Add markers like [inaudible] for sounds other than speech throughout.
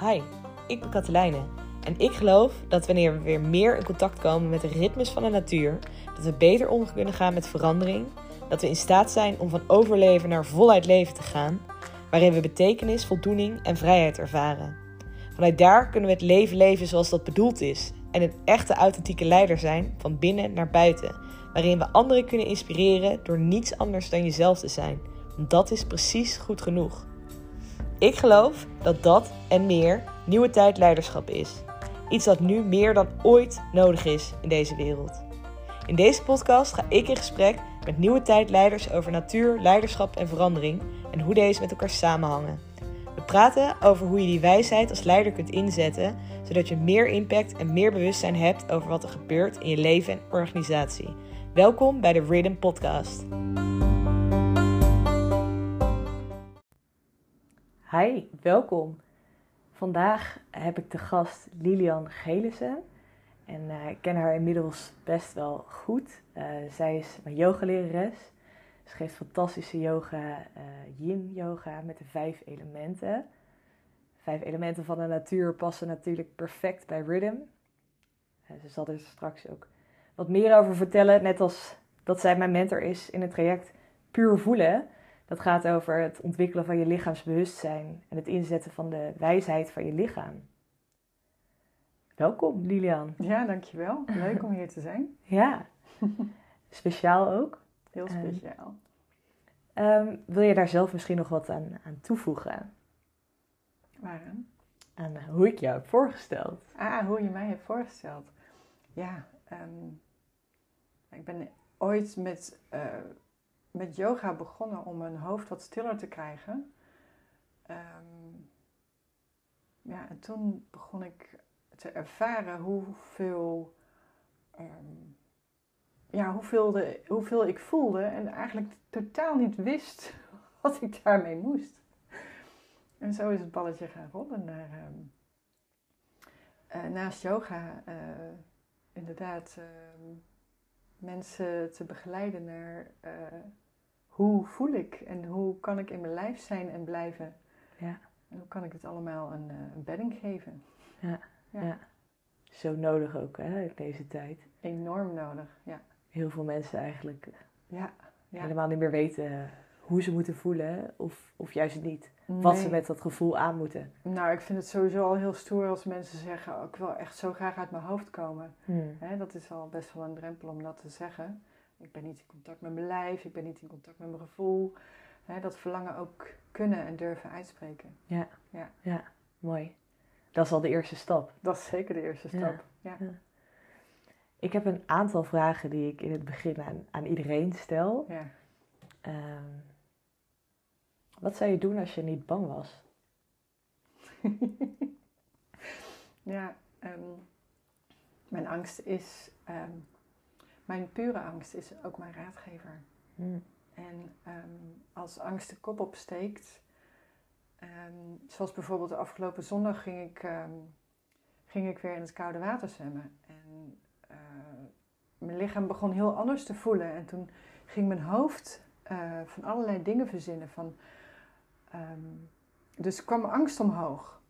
Hi, ik ben Katelijne en ik geloof dat wanneer we weer meer in contact komen met de ritmes van de natuur, dat we beter om kunnen gaan met verandering, dat we in staat zijn om van overleven naar voluit leven te gaan, waarin we betekenis, voldoening en vrijheid ervaren. Vanuit daar kunnen we het leven leven zoals dat bedoeld is en een echte authentieke leider zijn van binnen naar buiten, waarin we anderen kunnen inspireren door niets anders dan jezelf te zijn. Dat is precies goed genoeg. Ik geloof dat dat en meer nieuwe tijd leiderschap is. Iets dat nu meer dan ooit nodig is in deze wereld. In deze podcast ga ik in gesprek met nieuwe tijdleiders over natuur, leiderschap en verandering en hoe deze met elkaar samenhangen. We praten over hoe je die wijsheid als leider kunt inzetten, zodat je meer impact en meer bewustzijn hebt over wat er gebeurt in je leven en organisatie. Welkom bij de Rhythm Podcast. Hi, welkom. Vandaag heb ik de gast Lilian Gelissen. En uh, ik ken haar inmiddels best wel goed. Uh, zij is mijn yogalerares. Ze geeft fantastische yoga, uh, yin yoga met de vijf elementen. Vijf elementen van de natuur passen natuurlijk perfect bij rhythm. ze zal er straks ook wat meer over vertellen. Net als dat zij mijn mentor is in het traject Puur Voelen. Dat gaat over het ontwikkelen van je lichaamsbewustzijn en het inzetten van de wijsheid van je lichaam. Welkom Lilian. Ja, dankjewel. Leuk om hier te zijn. [laughs] ja, speciaal ook. Heel ehm, speciaal. Um, wil je daar zelf misschien nog wat aan, aan toevoegen? Waaraan? Aan hoe ik jou heb voorgesteld. Ah, hoe je mij hebt voorgesteld. Ja, um, ik ben ooit met uh, met yoga begonnen om mijn hoofd wat stiller te krijgen. Ehm, ja, en toen begon ik te ervaren hoeveel, um, ja, hoeveel, de, hoeveel ik voelde en eigenlijk totaal niet wist [laughs] wat ik daarmee moest. En zo is het balletje gaan rollen naar, um, uh, naast yoga, uh, inderdaad mensen te begeleiden naar uh, hoe voel ik en hoe kan ik in mijn lijf zijn en blijven. Ja. En hoe kan ik het allemaal een, uh, een bedding geven. Ja, ja. ja. Zo nodig ook hè, in deze tijd. Enorm nodig, ja. Heel veel mensen eigenlijk eh, ja, ja. helemaal niet meer weten hoe ze moeten voelen of, of juist niet. Wat ze met dat gevoel aan moeten. Nou, ik vind het sowieso al heel stoer als mensen zeggen: oh, Ik wil echt zo graag uit mijn hoofd komen. Hmm. dat is al best wel een drempel om dat te zeggen. Ik ben niet in contact met mijn lijf, ik ben niet in contact met mijn gevoel. dat verlangen ook kunnen en durven uitspreken. Ja, ja. ja mooi. Dat is al de eerste stap. Dat is zeker de eerste stap. Ja. ja. Ik heb een aantal vragen die ik in het begin aan, aan iedereen stel. Ja. Ehm, wat zou je doen als je niet bang was? [laughs] ja, ehm, mijn angst is, ehm, mijn pure angst is ook mijn raadgever. Hmm. En als angst de kop opsteekt, zoals bijvoorbeeld de afgelopen zondag ging ik, ging ik weer in het koude water zwemmen. En uh, mijn lichaam begon heel anders te voelen. En toen ging mijn hoofd uh, van allerlei dingen verzinnen. Van, dus kwam angst omhoog.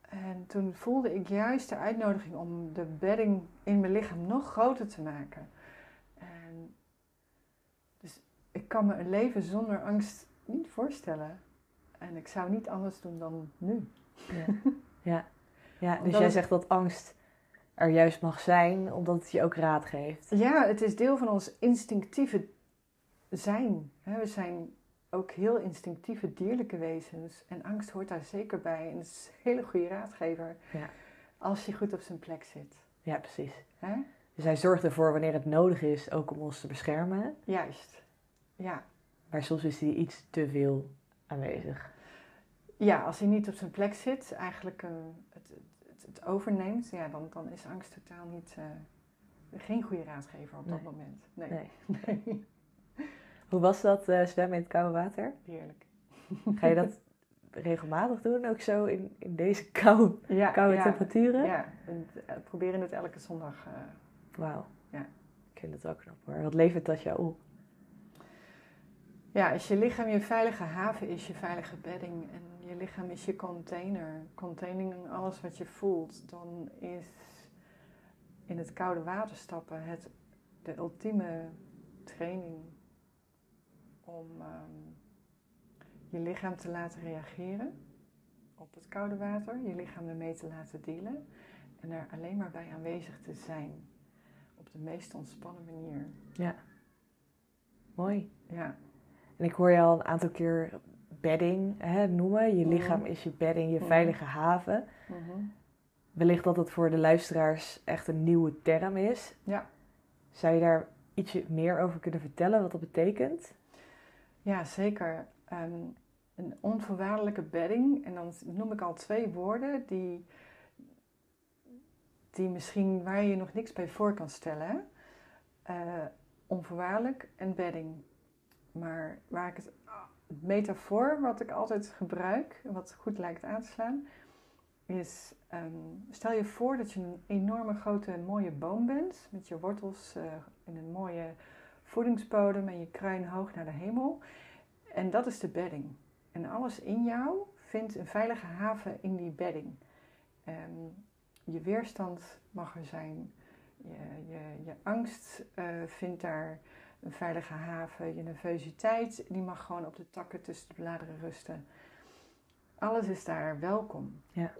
En toen voelde ik juist de uitnodiging om de bedding in mijn lichaam nog groter te maken. En dus ik kan me een leven zonder angst niet voorstellen. En ik zou niet anders doen dan nu. Ja, [laughs] ja. ja dus jij zegt dat angst er juist mag zijn, omdat het je ook raad geeft. Ja, het is deel van ons instinctieve zijn. We zijn ook heel instinctieve dierlijke wezens. En angst hoort daar zeker bij. En het is een hele goede raadgever. Ja. Als je goed op zijn plek zit. Ja, precies. Dus hij zorgt ervoor wanneer het nodig is ook om ons te beschermen. Juist. Ja. Maar soms is hij iets te veel aanwezig. Ja, als hij niet op zijn plek zit, eigenlijk uh, het, het, het, overneemt, ja, dan, dan is angst totaal niet, uh, geen goede raadgever op dat moment. Nee. nee. nee. [laughs] Hoe was dat uh, zwemmen in het koude water? Heerlijk. [laughs] Ga je dat regelmatig doen, ook zo in, in deze koude, koude temperaturen? Ja, en, uh, proberen het elke zondag. Wauw. Ja. Ik vind het wel knap hoor. Wat levert dat jou op? Ja, als je lichaam je veilige haven is, je veilige bedding en je lichaam is je container, containing alles wat je voelt, dan is in het koude water stappen het de ultieme training om ehm, je lichaam te laten reageren op het koude water, je lichaam ermee te laten dealen en er alleen maar bij aanwezig te zijn op de meest ontspannen manier. Ja. Mooi. Ja. En ik hoor je al een aantal keer bedding hè, noemen. Je Mhm. lichaam is je bedding, je Mhm. veilige haven. Mhm. Wellicht dat het voor de luisteraars echt een nieuwe term is. Ja. Zou je daar ietsje meer over kunnen vertellen wat dat betekent? Ja, zeker. Ehm, een onvoorwaardelijke bedding. En dan noem ik al twee woorden die, die misschien waar je je nog niks bij voor kan stellen. Eh, onvoorwaardelijk en bedding. Maar waar ik het, metafoor wat ik altijd gebruik, wat goed lijkt aan te slaan, is ehm, stel je voor dat je een enorme grote mooie boom bent met je wortels eh, in een mooie voedingsbodem en je kruin hoog naar de hemel. En dat is de bedding. En alles in jou vindt een veilige haven in die bedding. Ehm, je weerstand mag er zijn. Je, je, je angst eh, vindt daar een veilige haven. Je nervositeit die mag gewoon op de takken tussen de bladeren rusten. Alles is daar welkom. Ja.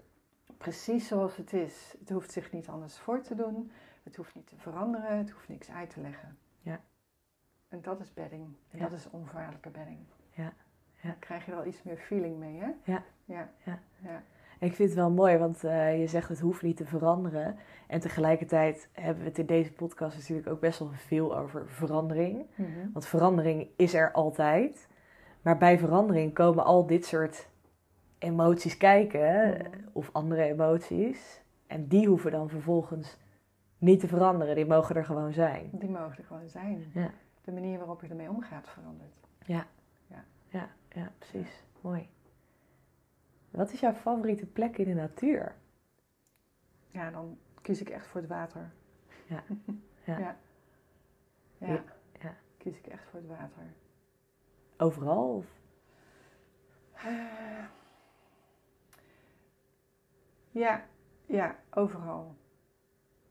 Precies zoals het is. Het hoeft zich niet anders voor te doen. Het hoeft niet te veranderen. Het hoeft niks uit te leggen. Ja. En dat is bedding. En Ja. dat is onvoorwaardelijke bedding. Ja. Ja. Dan krijg je er al iets meer feeling mee, hè? Ja. Ja. Ja. ja. Ik vind het wel mooi, want eh, je zegt het hoeft niet te veranderen. En tegelijkertijd hebben we het in deze podcast natuurlijk ook best wel veel over verandering. Mhm. Want verandering is er altijd. Maar bij verandering komen al dit soort emoties kijken, Mhm. of andere emoties. En die hoeven dan vervolgens niet te veranderen, die mogen er gewoon zijn. Die mogen er gewoon zijn. Ja. De manier waarop je ermee omgaat verandert. Ja, ja, precies. Mooi. Wat is jouw favoriete plek in de natuur? Ja, dan kies ik echt voor het water. Ja. [laughs] Ja. ja. Ja. Kies ik echt voor het water. Overal? Of? Eh, Ja, ja, overal.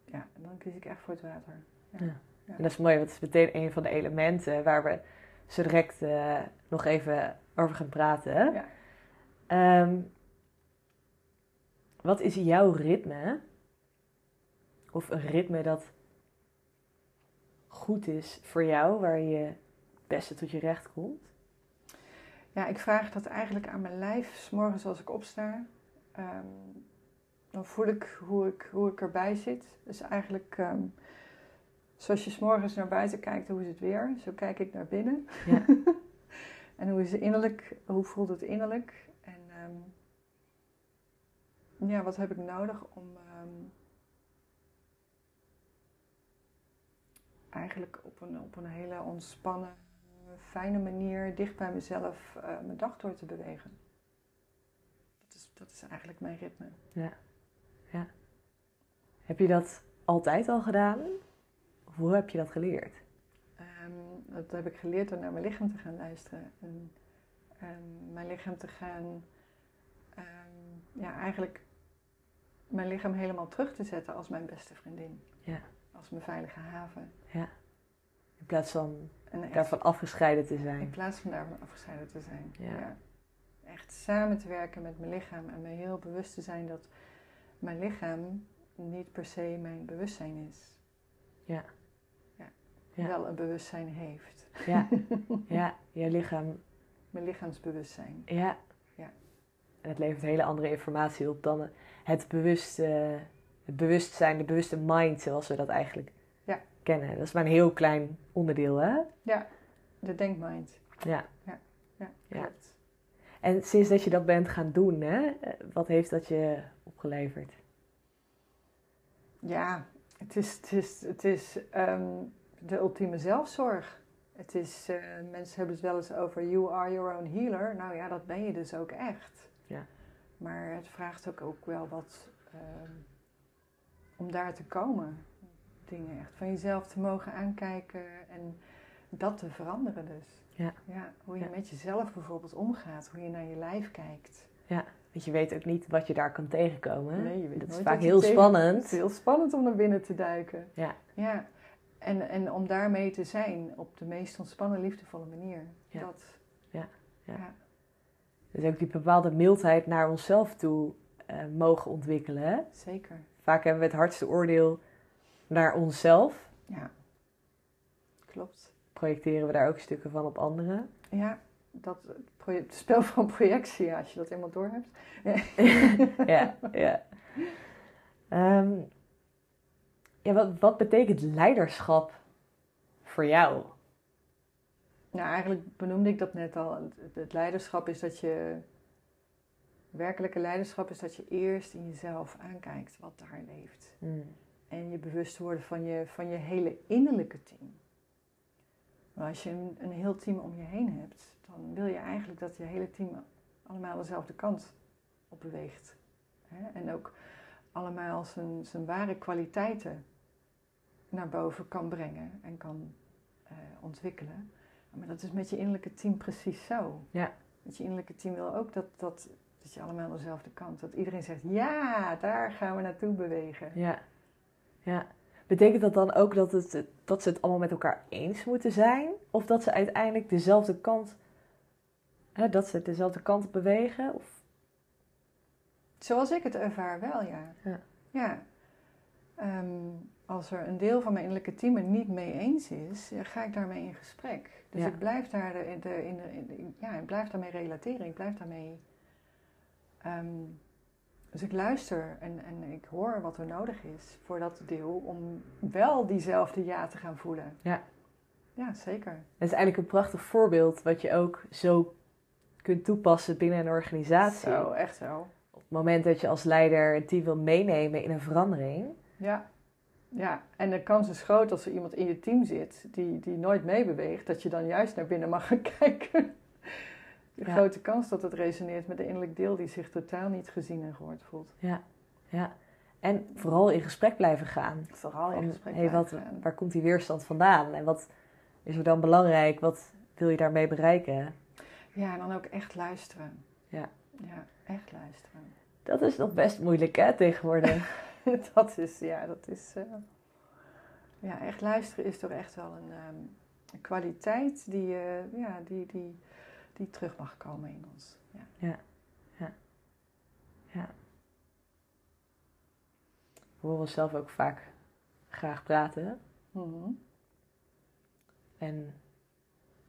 Ja, dan kies ik echt voor het water. Ja. Ja. En dat is mooi, want het is meteen een van de elementen waar we zo direct eh, nog even over gaan praten. Ja. Ehm, wat is jouw ritme? Of een ritme dat goed is voor jou, waar je het beste tot je recht komt? Ja, ik vraag dat eigenlijk aan mijn lijf, s morgens als ik opsta. Ehm, dan voel ik hoe, ik hoe ik erbij zit. Dus eigenlijk, ehm, zoals je s morgens naar buiten kijkt, hoe is het weer? Zo kijk ik naar binnen. Ja. [laughs] en hoe is het innerlijk? Hoe voelt het innerlijk? En ehm, ja, wat heb ik nodig om ehm, eigenlijk op een, op een hele ontspannen, fijne manier dicht bij mezelf eh, mijn dag door te bewegen. Dat is, dat is eigenlijk mijn ritme. Heb je dat altijd al gedaan? Of hoe heb je dat geleerd? Ehm, dat heb ik geleerd door naar mijn lichaam te gaan luisteren. En mijn lichaam te gaan, ehm, ja, eigenlijk mijn lichaam helemaal terug te zetten als mijn beste vriendin. Ja. Als mijn veilige haven. In plaats van En echt, daarvan afgescheiden te in zijn. plaats van daarvan afgescheiden te zijn. Ja. Echt samen te werken met mijn lichaam en me heel bewust te zijn dat mijn lichaam niet per se mijn bewustzijn is. Ja. Ja. Ja. Wel een bewustzijn heeft. Ja, [laughs] ja je lichaam. Mijn lichaamsbewustzijn. Ja. Ja. En het levert hele andere informatie op dan het, bewust, eh, het bewustzijn, de bewuste mind, zoals we dat eigenlijk Ja. kennen. Dat is maar een heel klein onderdeel, hè? Ja, de denkmind. Ja. Ja, Ja. klopt. En sinds dat je dat bent gaan doen, hè, wat heeft dat je opgeleverd? Ja, het is, het is, het is ehm, de ultieme zelfzorg. Het is, eh, mensen hebben het wel eens over you are your own healer. Nou ja, dat ben je dus ook echt. Ja. Maar het vraagt ook, ook wel wat ehm, om daar te komen. Dingen echt van jezelf te mogen aankijken en dat te veranderen dus. Ja. ja hoe je met jezelf bijvoorbeeld omgaat, hoe je naar je lijf kijkt. Ja, want je weet ook niet wat je daar kan tegenkomen. Nee, je weet dat is vaak heel spannend. Het is heel spannend om naar binnen te duiken. Ja. ja. En, en om daarmee te zijn op de meest ontspannen, liefdevolle manier. Ja. Dat. Ja. ja. Dus ook die bepaalde mildheid naar onszelf toe uh, mogen ontwikkelen. Zeker. Vaak hebben we het hardste oordeel naar onszelf. Ja, klopt. Projecteren we daar ook stukken van op anderen. Ja, dat het spel van [laughs] projectie, als je dat eenmaal door hebt. [laughs] ja, ja. Um, ja wat, wat betekent leiderschap voor jou? Nou, eigenlijk benoemde ik dat net al. Het leiderschap is dat je. Werkelijke leiderschap is dat je eerst in jezelf aankijkt wat daar leeft. Hmm. En je bewust worden van je, van je hele innerlijke team. Maar als je een, een heel team om je heen hebt, dan wil je eigenlijk dat je hele team allemaal dezelfde kant op beweegt. En ook allemaal zijn, zijn ware kwaliteiten naar boven kan brengen en kan uh, ontwikkelen. Maar dat is met je innerlijke team precies zo. Ja. Met je innerlijke team wil ook dat, dat, dat je allemaal aan dezelfde kant. Dat iedereen zegt, ja, daar gaan we naartoe bewegen. Ja. Ja. Betekent dat dan ook dat, het, dat ze het allemaal met elkaar eens moeten zijn? Of dat ze uiteindelijk dezelfde kant, hè, dat ze dezelfde kant bewegen? Of? Zoals ik het ervaar wel, ja. Ja. ja. Ehm, als er een deel van mijn innerlijke team het niet mee eens is, ga ik daarmee in gesprek. Dus ik blijf daar in de, in de, ja, ik blijf daarmee relateren. Ik blijf daarmee. Ehm, dus ik luister en, en ik hoor wat er nodig is voor dat deel om wel diezelfde ja te gaan voelen. Ja. Ja, zeker. Het is eigenlijk een prachtig voorbeeld wat je ook zo kunt toepassen binnen een organisatie. Zo, echt zo. Op het moment dat je als leider een team wil meenemen in een verandering. Ja. Ja, en de kans is groot als er iemand in je team zit die, die nooit meebeweegt, dat je dan juist naar binnen mag gaan [laughs] kijken. De grote kans dat het resoneert met de innerlijk deel die zich totaal niet gezien en gehoord voelt. Ja, ja. En vooral in gesprek blijven gaan. Vooral in gesprek hey, wat, gaan. Waar komt die weerstand vandaan? En wat is er dan belangrijk? Wat wil je daarmee bereiken? Ja, en dan ook echt luisteren. Ja. Ja, echt luisteren. Dat is nog best moeilijk hè, tegenwoordig. [laughs] [laughs] dat is, ja, dat is... Uh, ja, echt luisteren is toch echt wel een, um, een kwaliteit die, uh, ja, die, die, die terug mag komen in ons. Ja, ja. ja. ja. We horen zelf ook vaak graag praten. Mm En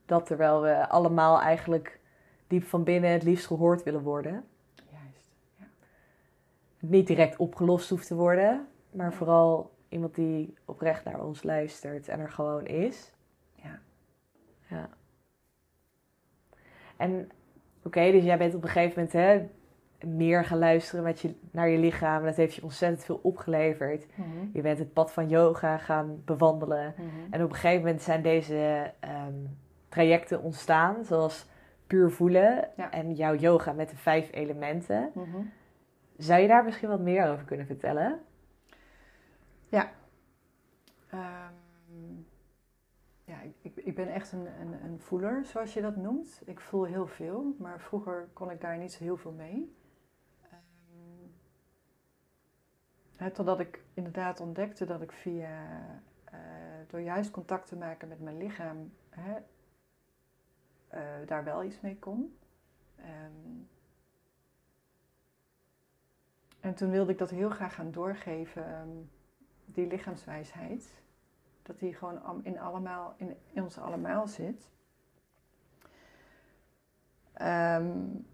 dat terwijl we allemaal eigenlijk diep van binnen het liefst gehoord willen worden niet direct opgelost hoeft te worden, maar vooral iemand die oprecht naar ons luistert en er gewoon is. Ja. Ja. En oké, dus jij bent op een gegeven moment hè, meer gaan luisteren met je, naar je lichaam. Dat heeft je ontzettend veel opgeleverd. Mhm. Je bent het pad van yoga gaan bewandelen. Mhm. En op een gegeven moment zijn deze ehm, trajecten ontstaan, zoals puur voelen en jouw yoga met de vijf elementen. Mhm. Zou je daar misschien wat meer over kunnen vertellen? Ja. Ehm, ja, ik, ik ben echt een, een, een, voeler, zoals je dat noemt. Ik voel heel veel, maar vroeger kon ik daar niet zo heel veel mee. Um, totdat ik inderdaad ontdekte dat ik via, uh, door juist contact te maken met mijn lichaam, uh, daar wel iets mee kon. Um, en toen wilde ik dat heel graag gaan doorgeven, ehm, die lichaamswijsheid. Dat die gewoon in, allemaal, in, ons allemaal zit. Um,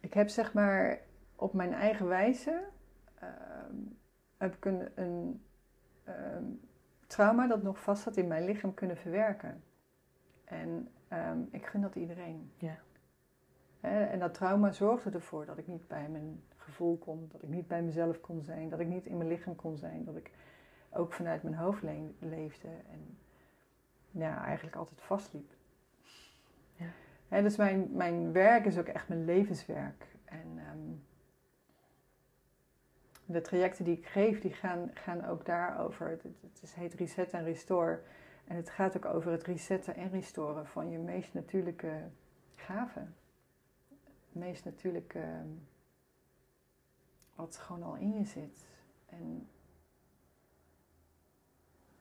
ik heb zeg maar op mijn eigen wijze um, heb ik een, een trauma dat nog vast zat in mijn lichaam kunnen verwerken. En ik gun dat iedereen. Ja. En dat trauma zorgde ervoor dat ik niet bij mijn gevoel kon, dat ik niet bij mezelf kon zijn, dat ik niet in mijn lichaam kon zijn, dat ik ook vanuit mijn hoofd leefde en ja, eigenlijk altijd vastliep. Ja. dus mijn, mijn werk is ook echt mijn levenswerk. En um, de trajecten die ik geef, die gaan, gaan ook daarover. Het, het, het heet Reset en Restore. En het gaat ook over het resetten en restoren van je meest natuurlijke gaven. Meest natuurlijke ehm, wat gewoon al in je zit. En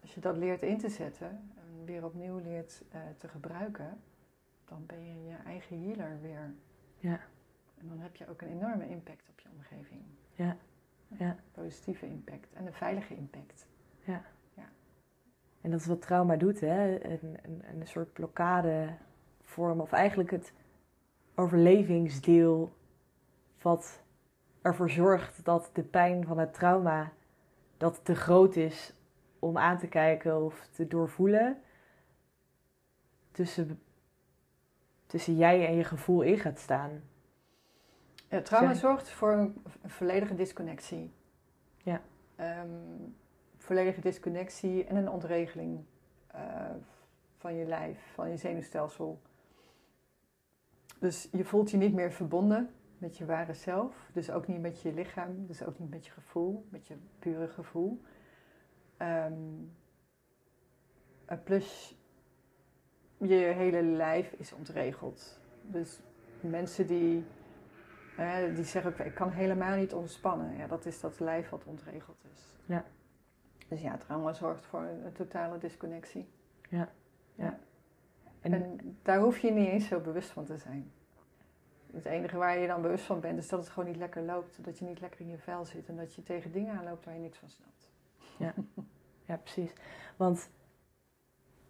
als je dat leert in te zetten en weer opnieuw leert uh, te gebruiken, dan ben je je eigen healer weer. Ja. En dan heb je ook een enorme impact op je omgeving. Ja. ja. Positieve impact en een veilige impact. Ja. ja. En dat is wat trauma doet, hè? Een, een, een soort blokkade vormen, of eigenlijk het overlevingsdeel wat ervoor zorgt dat de pijn van het trauma dat te groot is om aan te kijken of te doorvoelen, tussen, tussen jij en je gevoel in gaat staan. Ja, trauma zorgt voor een, volledige disconnectie. Ja. Um, volledige disconnectie en een ontregeling uh, van je lijf, van je zenuwstelsel. Dus je voelt je niet meer verbonden met je ware zelf. Dus ook niet met je lichaam, dus ook niet met je gevoel, met je pure gevoel. Um, plus je hele lijf is ontregeld. Dus mensen die, die zeggen, ik kan helemaal niet ontspannen. Ja, dat is dat lijf wat ontregeld is. Ja. Dus ja, trauma zorgt voor een, totale disconnectie. Ja. En, en, daar hoef je niet eens zo bewust van te zijn. Het enige waar je dan bewust van bent, is dat het gewoon niet lekker loopt. Dat je niet lekker in je vel zit en dat je tegen dingen aanloopt waar je niks van snapt. Ja, ja precies. Want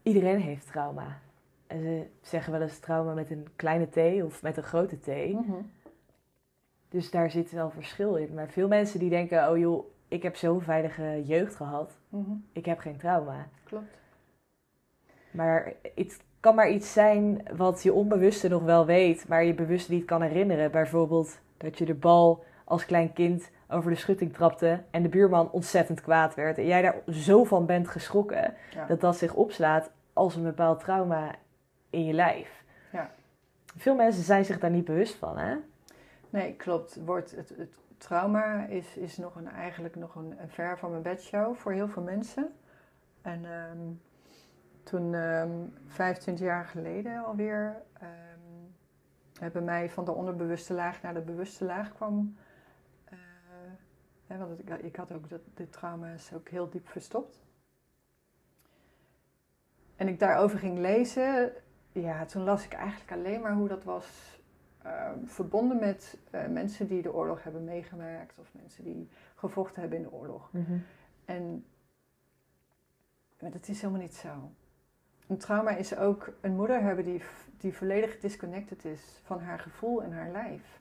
iedereen heeft trauma. En ze zeggen wel eens trauma met een kleine T of met een grote T. Mhm. Dus daar zit wel verschil in. Maar veel mensen die denken, oh joh, ik heb zo'n veilige jeugd gehad. Mhm. Ik heb geen trauma. Klopt. Maar het kan maar iets zijn wat je onbewuste nog wel weet, maar je bewust niet kan herinneren. Bijvoorbeeld dat je de bal als klein kind over de schutting trapte en de buurman ontzettend kwaad werd. En jij daar zo van bent geschrokken dat dat zich opslaat als een bepaald trauma in je lijf. Ja. Veel mensen zijn zich daar niet bewust van, hè? Nee, klopt. Wordt het, het trauma is, is nog een, eigenlijk nog een, een ver van mijn bedshow voor heel veel mensen. En ehm, toen, um, 25 jaar geleden alweer, um, hebben mij van de onderbewuste laag naar de bewuste laag kwam. Uh, hè, want ik, ik, had ook dat, de trauma's ook heel diep verstopt. En ik daarover ging lezen, ja, toen las ik eigenlijk alleen maar hoe dat was uh, verbonden met uh, mensen die de oorlog hebben meegemaakt of mensen die gevochten hebben in de oorlog. Mm -hmm. En maar dat is helemaal niet zo. Een trauma is ook een moeder hebben die, die volledig disconnected is van haar gevoel en haar lijf.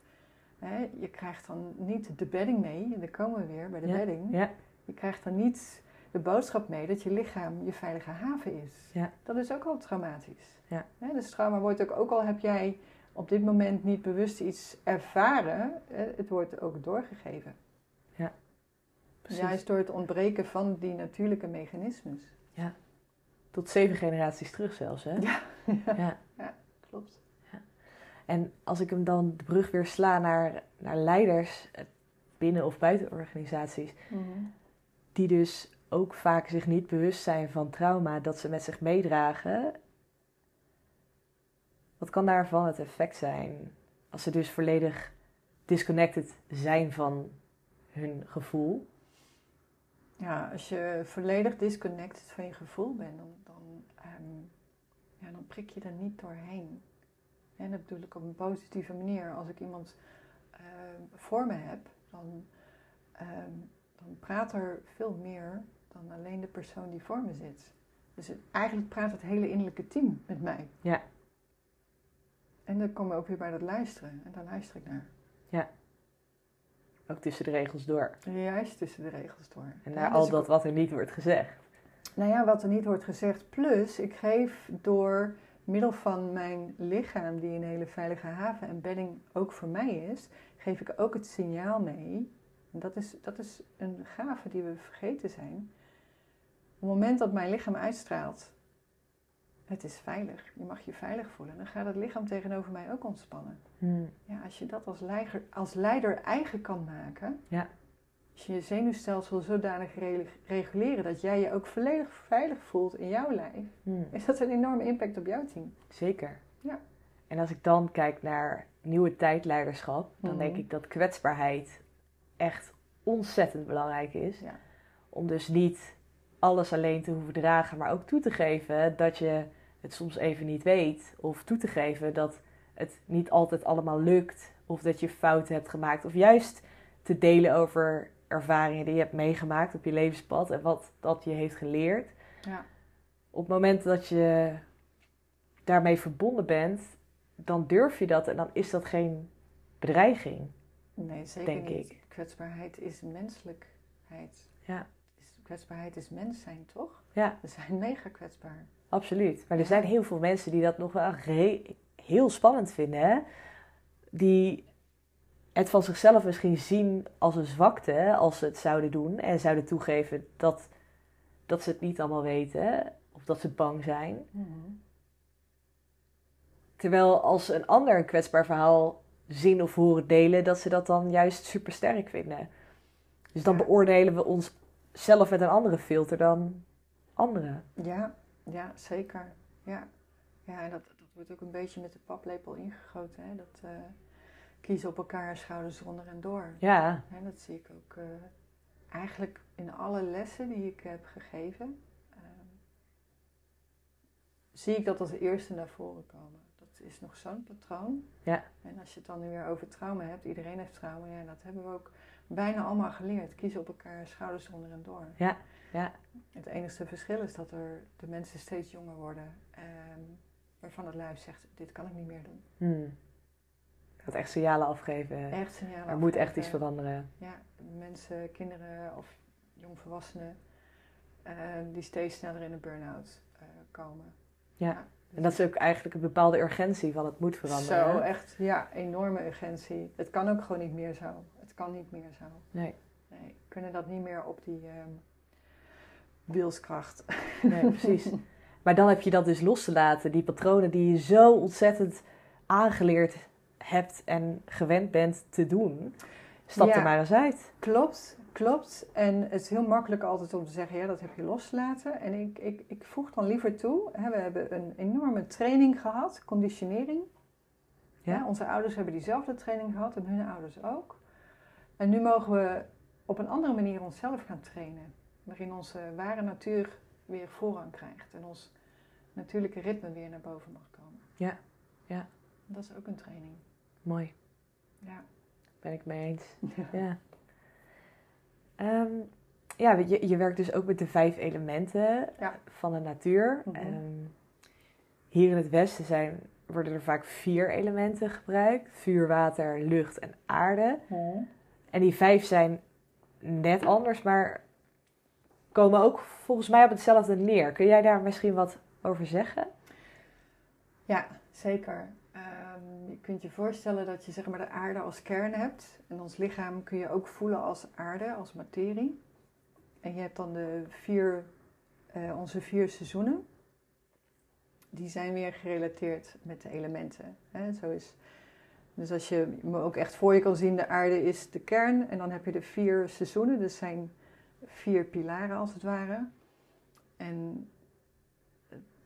He, je krijgt dan niet de bedding mee, en dan komen we weer bij de ja, bedding. Ja. Je krijgt dan niet de boodschap mee dat je lichaam je veilige haven is. Ja. Dat is ook al traumatisch. He, dus trauma wordt ook, ook al heb jij op dit moment niet bewust iets ervaren, het wordt ook doorgegeven. Ja. Precies. Juist door het ontbreken van die natuurlijke mechanismes. Ja. Tot zeven generaties terug zelfs, hè? Ja, ja. ja klopt. Ja. En als ik hem dan de brug weer sla naar, naar leiders eh, binnen of buiten organisaties, mm -hmm. die dus ook vaak zich niet bewust zijn van trauma dat ze met zich meedragen. Wat kan daarvan het effect zijn als ze dus volledig disconnected zijn van hun gevoel? Ja, als je volledig disconnected van je gevoel bent, dan, dan, um, ja, dan prik je er niet doorheen. En dat bedoel ik op een positieve manier. Als ik iemand uh, voor me heb, dan, um, dan praat er veel meer dan alleen de persoon die voor me zit. Dus het, eigenlijk praat het hele innerlijke team met mij. Ja. En dan komen we ook weer bij dat luisteren. En daar luister ik naar. Ja. Ook tussen de regels door. Juist tussen de regels door. En naar ja, al dus dat wat er niet wordt gezegd. Nou ja, wat er niet wordt gezegd. Plus, ik geef door middel van mijn lichaam, die een hele veilige haven en bedding ook voor mij is, geef ik ook het signaal mee. En dat is, dat is een gave die we vergeten zijn. Op het moment dat mijn lichaam uitstraalt, het is veilig, je mag je veilig voelen, dan gaat het lichaam tegenover mij ook ontspannen. Hmm. Ja, als je dat als leider, als leider eigen kan maken, ja. Als je je zenuwstelsel zodanig reguleren dat jij je ook volledig veilig voelt in jouw lijf, Hmm. is dat een enorme impact op jouw team. Zeker. Ja. En als ik dan kijk naar nieuwe tijdleiderschap, dan Mhm. denk ik dat kwetsbaarheid echt ontzettend belangrijk is. Ja. Om dus niet alles alleen te hoeven dragen, maar ook toe te geven dat je het soms even niet weet. Of toe te geven dat het niet altijd allemaal lukt. Of dat je fouten hebt gemaakt. Of juist te delen over ervaringen die je hebt meegemaakt op je levenspad en wat dat je heeft geleerd. Ja. Op het moment dat je daarmee verbonden bent, dan durf je dat en dan is dat geen bedreiging. Nee, zeker Denk niet. ik. Kwetsbaarheid is menselijkheid. Ja. Kwetsbaarheid is mens zijn, toch? Ja. We zijn [laughs] mega kwetsbaar. Absoluut. Maar er Ja. zijn heel veel mensen die dat nog wel heel spannend vinden. Hè? Die het van zichzelf misschien zien als een zwakte als ze het zouden doen. En zouden toegeven dat, dat ze het niet allemaal weten. Of dat ze bang zijn. Terwijl als een ander een kwetsbaar verhaal zien of horen delen, dat ze dat dan juist super sterk vinden. Dus dan Ja. beoordelen we ons zelf met een andere filter dan anderen. Ja, ja, zeker. Ja, ja en dat, dat wordt ook een beetje met de paplepel ingegoten. Hè? Dat eh, kiezen op elkaar schouders onder en door. Ja, Hè, dat zie ik ook eh, eigenlijk in alle lessen die ik heb gegeven. ehm, zie ik dat als eerste naar voren komen. Dat is nog zo'n patroon. Ja. En als je het dan nu weer over trauma hebt, iedereen heeft trauma, ja, dat hebben we ook bijna allemaal geleerd. Kiezen op elkaar schouders onder en door. Ja, ja. Het enige verschil is dat er de mensen steeds jonger worden, ehm, waarvan het lijf zegt: dit kan ik niet meer doen. Hmm. Gaat echt signalen afgeven. Echt signalen. er moet echt iets veranderen. Ja, mensen, kinderen of jongvolwassenen eh, die steeds sneller in een burn-out eh, komen. Ja. En dat is ook eigenlijk een bepaalde urgentie van het moet veranderen. Zo, hè? echt, ja, enorme urgentie. Het kan ook gewoon niet meer zo. Het kan niet meer zo. Nee. Nee, we kunnen dat niet meer op die ehm wilskracht. Nee, precies. [laughs] Maar dan heb je dat dus los te laten. Die patronen die je zo ontzettend aangeleerd hebt en gewend bent te doen. Stap Ja. er maar eens uit. Klopt, klopt. En het is heel makkelijk altijd om te zeggen, ja, dat heb je losgelaten. En ik, ik, ik voeg dan liever toe, hè, we hebben een enorme training gehad, conditionering. Ja. Ja, onze ouders hebben diezelfde training gehad en hun ouders ook. En nu mogen we op een andere manier onszelf gaan trainen. Waarin onze ware natuur weer voorrang krijgt. En ons natuurlijke ritme weer naar boven mag komen. Ja, ja. Dat is ook een training. Mooi. Ja. Ben ik mee eens. [laughs] Ja. Ehm, ja, je, je werkt dus ook met de vijf elementen Ja. van de natuur. Mhm. Ehm, hier in het westen zijn, worden er vaak vier elementen gebruikt. Vuur, water, lucht en aarde. En die vijf zijn net anders, maar komen ook volgens mij op hetzelfde neer. Kun jij daar misschien wat over zeggen? Ja, zeker. Je kunt je voorstellen dat je zeg maar de aarde als kern hebt. En ons lichaam kun je ook voelen als aarde, als materie. En je hebt dan de vier, eh, onze vier seizoenen. Die zijn weer gerelateerd met de elementen. Hè? Zo is, dus als je me ook echt voor je kan zien, de aarde is de kern. En dan heb je de vier seizoenen. Dus zijn vier pilaren als het ware. En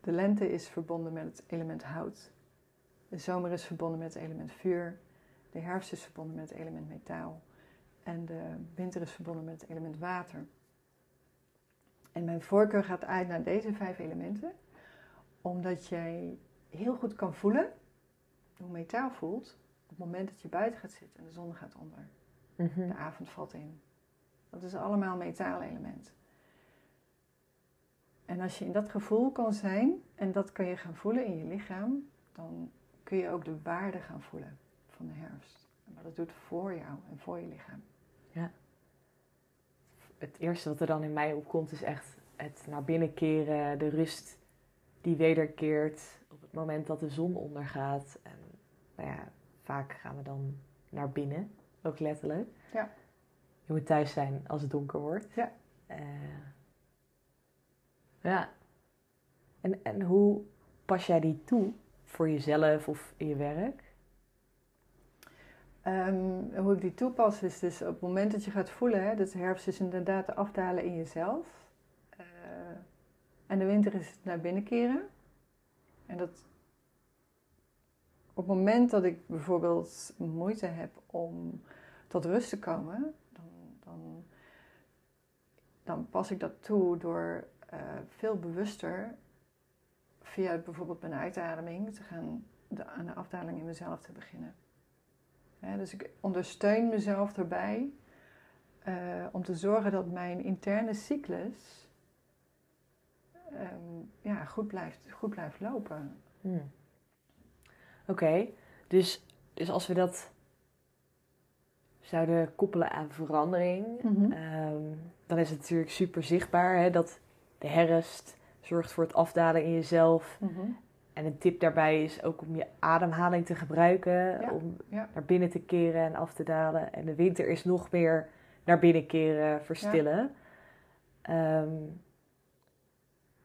de lente is verbonden met het element hout. De zomer is verbonden met het element vuur. De herfst is verbonden met het element metaal. En de winter is verbonden met het element water. En mijn voorkeur gaat uit naar deze vijf elementen, omdat jij heel goed kan voelen hoe metaal voelt op het moment dat je buiten gaat zitten en de zon gaat onder. De avond valt in. Dat is allemaal metaalelement. En als je in dat gevoel kan zijn en dat kan je gaan voelen in je lichaam, dan kun je ook de waarde gaan voelen van de herfst. En wat het doet voor jou en voor je lichaam. Het eerste wat er dan in mij opkomt is echt het naar binnen keren, de rust die wederkeert op het moment dat de zon ondergaat. En nou ja, vaak gaan we dan naar binnen, ook letterlijk. Ja. Je moet thuis zijn als het donker wordt. Ja. Eh, ja. En, en hoe pas jij die toe voor jezelf of in je werk? Ehm, hoe ik die toepas is dus op het moment dat je gaat voelen, hè, dat de herfst is inderdaad de afdalen in jezelf. Uh, en de winter is het naar binnen keren. En dat op het moment dat ik bijvoorbeeld moeite heb om tot rust te komen, dan, dan, dan pas ik dat toe door uh, veel bewuster via bijvoorbeeld mijn uitademing te gaan de, aan de afdaling in mezelf te beginnen. dus ik ondersteun mezelf erbij uh, om te zorgen dat mijn interne cyclus um, ja, goed, blijft, goed blijft lopen. Hmm. Oké, dus, dus als we dat zouden koppelen aan verandering, mhm. ehm, dan is het natuurlijk super zichtbaar hè, dat de herfst zorgt voor het afdalen in jezelf. Mhm. En een tip daarbij is ook om je ademhaling te gebruiken, om naar binnen te keren en af te dalen. En de winter is nog meer naar binnen keren, verstillen. Ehm,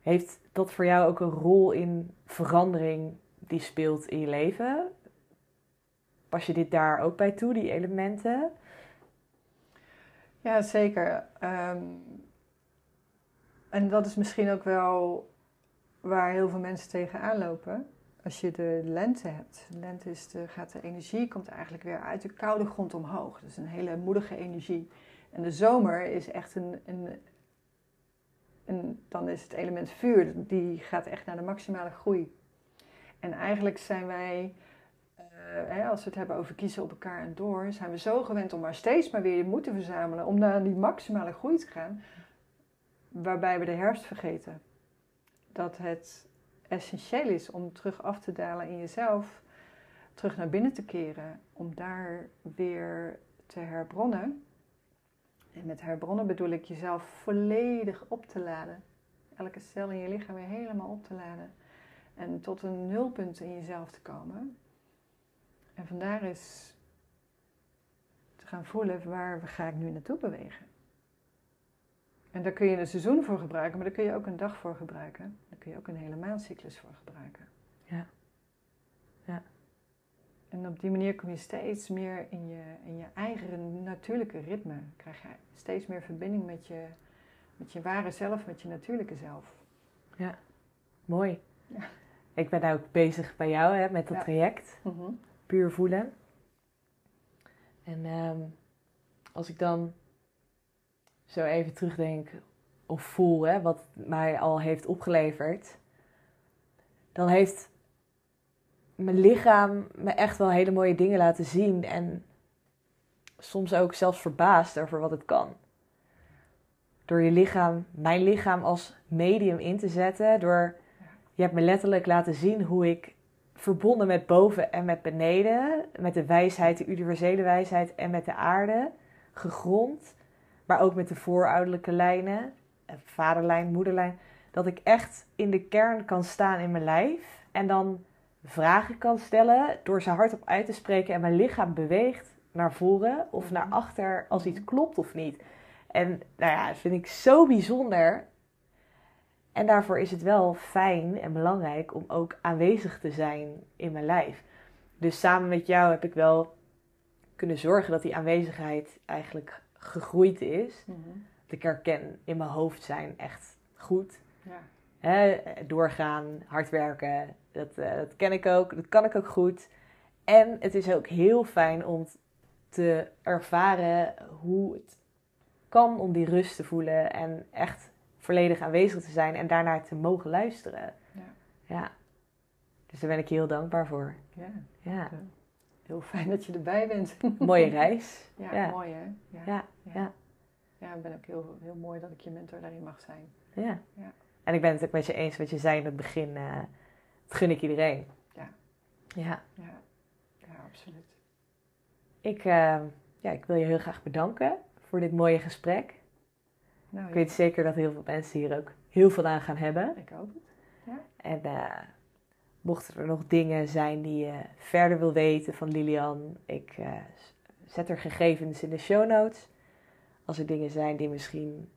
heeft dat voor jou ook een rol in verandering die speelt in je leven? Pas je dit daar ook bij toe, die elementen? Ja, zeker. Ehm, en dat is misschien ook wel waar heel veel mensen tegenaan lopen. Als je de lente hebt. De lente is de, gaat de energie, komt eigenlijk weer uit de koude grond omhoog. Dus een hele moedige energie. En de zomer is echt een, een, een, dan is het element vuur, die gaat echt naar de maximale groei. En eigenlijk zijn wij, hè, als we het hebben over kiezen op elkaar en door, zijn we zo gewend om maar steeds maar weer je moed te verzamelen om naar die maximale groei te gaan, waarbij we de herfst vergeten. Dat het essentieel is om terug af te dalen in jezelf, terug naar binnen te keren, om daar weer te herbronnen. En met herbronnen bedoel ik jezelf volledig op te laden. Elke cel in je lichaam weer helemaal op te laden. En tot een nulpunt in jezelf te komen. En vandaar is te gaan voelen waar ga ik nu naartoe bewegen. En daar kun je een seizoen voor gebruiken, maar daar kun je ook een dag voor gebruiken. Daar kun je ook een hele maandcyclus voor gebruiken. Ja. Ja. En op die manier kom je steeds meer in je, in je eigen natuurlijke ritme. Krijg je steeds meer verbinding met je, met je ware zelf, met je natuurlijke zelf. Ja, mooi. Ja. Ik ben ook bezig bij jou hè, met dat traject. Mhm. Puur voelen. En ehm, als ik dan zo even terugdenk of voel wat mij al heeft opgeleverd, dan heeft mijn lichaam me echt wel hele mooie dingen laten zien. En soms ook zelfs verbaasd over wat het kan. Door je lichaam, mijn lichaam als medium in te zetten. Door, je hebt me letterlijk laten zien hoe ik verbonden met boven en met beneden. Met de wijsheid, de universele wijsheid en met de aarde. Gegrond. Maar ook met de voorouderlijke lijnen. Vaderlijn, moederlijn. Dat ik echt in de kern kan staan in mijn lijf. En dan vragen kan stellen door ze hardop uit te spreken en mijn lichaam beweegt naar voren of naar mhm. achter als iets klopt of niet. En nou ja, dat vind ik zo bijzonder. En daarvoor is het wel fijn en belangrijk om ook aanwezig te zijn in mijn lijf. Dus samen met jou heb ik wel kunnen zorgen dat die aanwezigheid eigenlijk gegroeid is. Mm Dat ik herken in mijn hoofd zijn echt goed. Ja. He, doorgaan, hard werken, dat, uh, dat ken ik ook, dat kan ik ook goed. En het is ook heel fijn om te ervaren hoe het kan om die rust te voelen en echt volledig aanwezig te zijn en daarnaar te mogen luisteren. Ja. ja. Dus daar ben ik heel dankbaar voor. Ja. ja. Heel fijn dat je erbij bent. [laughs] Mooie reis. Ja, ja. mooi hè? Ja. Ja. ja. ja. ik ben ook heel, heel mooi dat ik je mentor daarin mag zijn. Ja. ja. En ik ben het ook met je eens wat je zei in het begin. Uh, dat gun ik iedereen. Ja. Ja. Ja, ja absoluut. Ik, uh, ja, ik wil je heel graag bedanken voor dit mooie gesprek. Nou, ik weet zeker dat heel veel mensen hier ook heel veel aan gaan hebben. Ik hoop het. Ja. En uh, mochten er nog dingen zijn die je verder wil weten van Lilian, ik uh, zet er gegevens in de show notes. Als er dingen zijn die misschien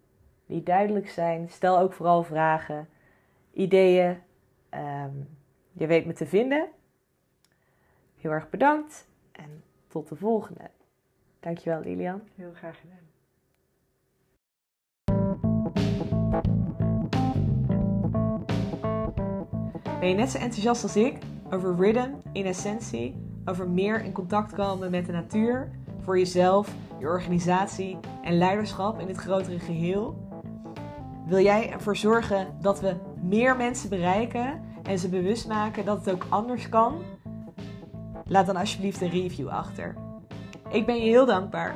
niet duidelijk zijn, stel ook vooral vragen, ideeën. Um, je weet me te vinden. Heel erg bedankt en tot de volgende. Dankjewel Lilian. Heel graag gedaan. Ben je net zo enthousiast als ik over rhythm in essentie, over meer in contact komen met de natuur, voor jezelf, je organisatie en leiderschap in het grotere geheel? Wil jij ervoor zorgen dat we meer mensen bereiken en ze bewust maken dat het ook anders kan? Laat dan alsjeblieft een review achter. Ik ben je heel dankbaar.